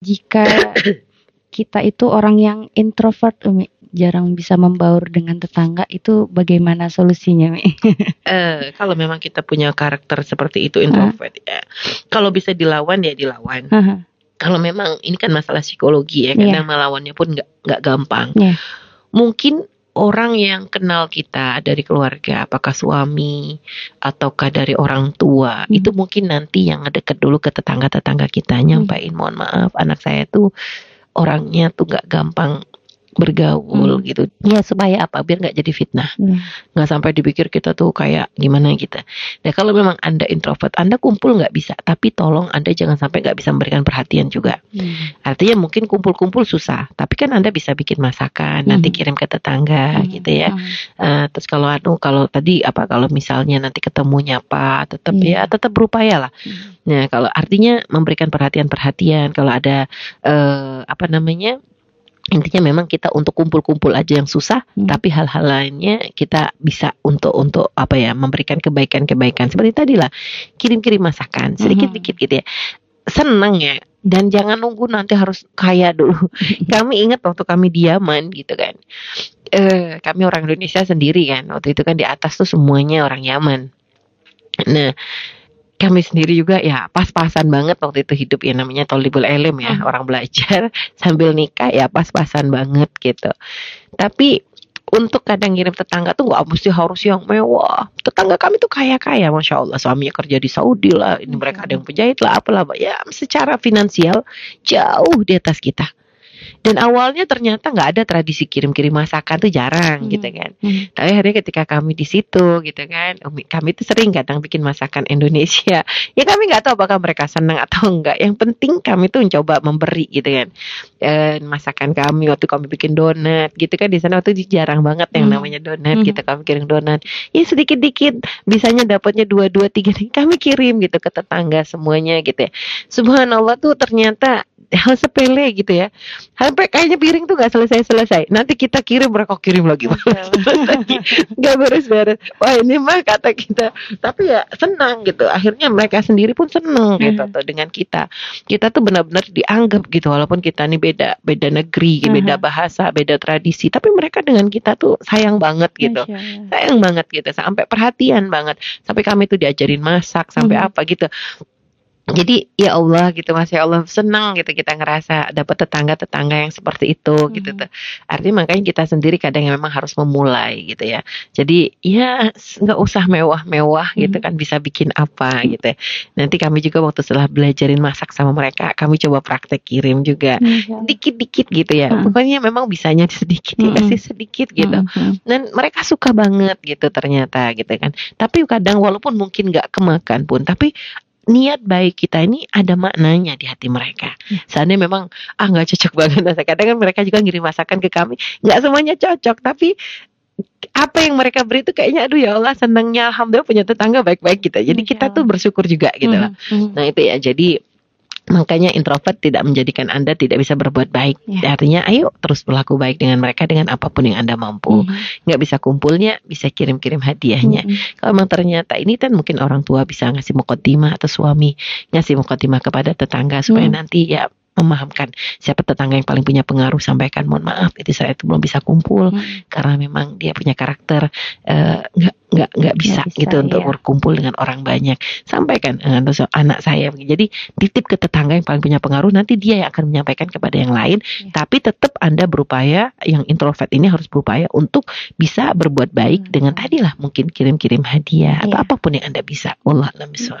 Jika kita itu orang yang introvert, Umi, jarang bisa membaur dengan tetangga, itu bagaimana solusinya, Mi? Eh, kalau memang kita punya karakter seperti itu introvert ya, kalau bisa dilawan ya dilawan. Aha, Kalau memang ini kan masalah psikologi ya, kadang melawannya pun nggak nggak gampang. Iya. Mungkin orang yang kenal kita dari keluarga, apakah suami ataukah dari orang tua, Hmm. itu mungkin nanti yang ngedeket dulu ke tetangga-tetangga kita nyampain mohon maaf anak saya tuh orangnya tuh nggak gampang bergaul Hmm. gitu. Ya supaya apa? Biar nggak jadi fitnah. Iya. nggak sampai dipikir kita tuh kayak gimana kita. Nah kalau memang anda introvert, anda kumpul nggak bisa, tapi tolong anda jangan sampai nggak bisa memberikan perhatian juga. Hmm. Artinya mungkin kumpul-kumpul susah, tapi kan anda bisa bikin masakan, nanti Mhm. kirim ke tetangga Hmm. gitu ya. Hmm. Eh, terus kalau anu kalau tadi apa kalau misalnya nanti ketemu nyapa, tetap Iya. ya tetap berupaya lah. Hmm. Nah kalau artinya memberikan perhatian-perhatian, kalau ada eh, apa namanya intinya memang kita untuk kumpul-kumpul aja yang susah, Hmm. tapi hal-hal lainnya kita bisa untuk untuk apa ya memberikan kebaikan-kebaikan. Seperti tadi lah kirim-kirim masakan sedikit-sedikit gitu ya. Senang ya dan jangan nunggu nanti harus kaya dulu. Kami ingat waktu kami diaman gitu kan. Eh kami orang Indonesia sendiri kan waktu itu kan di atas tuh semuanya orang Yaman. Nah kami sendiri juga ya pas-pasan banget waktu itu hidup ya namanya tolibul elim ya Hmm. orang belajar sambil nikah ya pas-pasan banget gitu. Tapi untuk kadang ngirim tetangga tuh nggak mesti harus yang mewah. Tetangga kami tuh kaya-kaya masya Allah suaminya kerja di Saudi lah ini mereka ada yang penjahit lah apalah ya secara finansial jauh di atas kita dan awalnya ternyata nggak ada tradisi kirim-kirim masakan tuh jarang Hmm. gitu kan Hmm. tapi akhirnya ketika kami di situ gitu kan, umi- kami tuh sering kadang bikin masakan Indonesia. Ya kami nggak tahu apakah mereka senang atau enggak. Yang penting kami tuh mencoba memberi gitu kan. Dan masakan kami waktu kami bikin donat gitu kan di sana waktu itu jarang banget yang Hmm. namanya donat Hmm. gitu kami kirim donat. Ya sedikit dikit bisanya dapatnya dua dua tiga kami kirim gitu ke tetangga semuanya gitu ya. Subhanallah tuh ternyata hal sepele gitu ya. Sampai kayaknya piring tuh nggak selesai-selesai. Nanti kita kirim mereka kirim lagi. lagi nggak beres-beres. Wah ini mah kata kita. Tapi ya senang gitu. Akhirnya mereka sendiri pun senang gitu Hmm. tuh dengan kita. Kita tuh benar-benar dianggap gitu. Walaupun kita nih beda beda negeri Aha. beda bahasa beda tradisi. Tapi mereka dengan kita tuh sayang banget gitu. Masya sayang banget gitu. Sampai perhatian banget. Sampai kami tuh diajarin masak sampai Mhm. apa gitu jadi ya Allah gitu masya Allah senang gitu kita ngerasa dapat tetangga-tetangga yang seperti itu gitu Mhm. tuh artinya makanya kita sendiri kadang yang memang harus memulai gitu ya jadi ya nggak usah mewah-mewah gitu Mhm. kan bisa bikin apa gitu ya. nanti kami juga waktu setelah belajarin masak sama mereka kami coba praktek kirim juga Allah. dikit-dikit gitu ya Mhm. pokoknya memang bisanya sedikit ya Mhm. kasih sedikit gitu Hmm. dan mereka suka banget gitu ternyata gitu kan tapi kadang walaupun mungkin nggak kemakan pun tapi niat baik kita ini ada maknanya di hati mereka. Ya. Seandainya memang ah nggak cocok banget masakan. Kadang kan mereka juga ngirim masakan ke kami, nggak semuanya cocok, tapi apa yang mereka beri itu kayaknya aduh ya Allah senangnya alhamdulillah punya tetangga baik-baik gitu. Jadi Masya kita Allah. tuh bersyukur juga gitu lah. Hmm. Nah itu ya jadi makanya introvert tidak menjadikan Anda tidak bisa berbuat baik. Ya. Artinya ayo terus berlaku baik dengan mereka dengan apa pun yang Anda mampu. Hmm. Nggak bisa kumpulnya bisa kirim-kirim hadiahnya. Hmm. Kalau memang ternyata ini kan mungkin orang tua bisa ngasih mukotimah atau suami ngasih mukotimah kepada tetangga supaya Hmm. nanti ya memahamkan siapa tetangga yang paling punya pengaruh sampaikan mohon maaf itu saya itu belum bisa kumpul Hmm. karena memang dia punya karakter eh, nggak nggak nggak bisa, bisa, gitu untuk iya. berkumpul dengan orang banyak sampaikan terus anak saya jadi titip ke tetangga yang paling punya pengaruh nanti dia yang akan menyampaikan kepada yang lain Iya. tapi tetap anda berupaya yang introvert ini harus berupaya untuk bisa berbuat baik Hmm. dengan tadi lah mungkin kirim-kirim hadiah atau Iya. apa pun yang anda bisa Allah bisawab.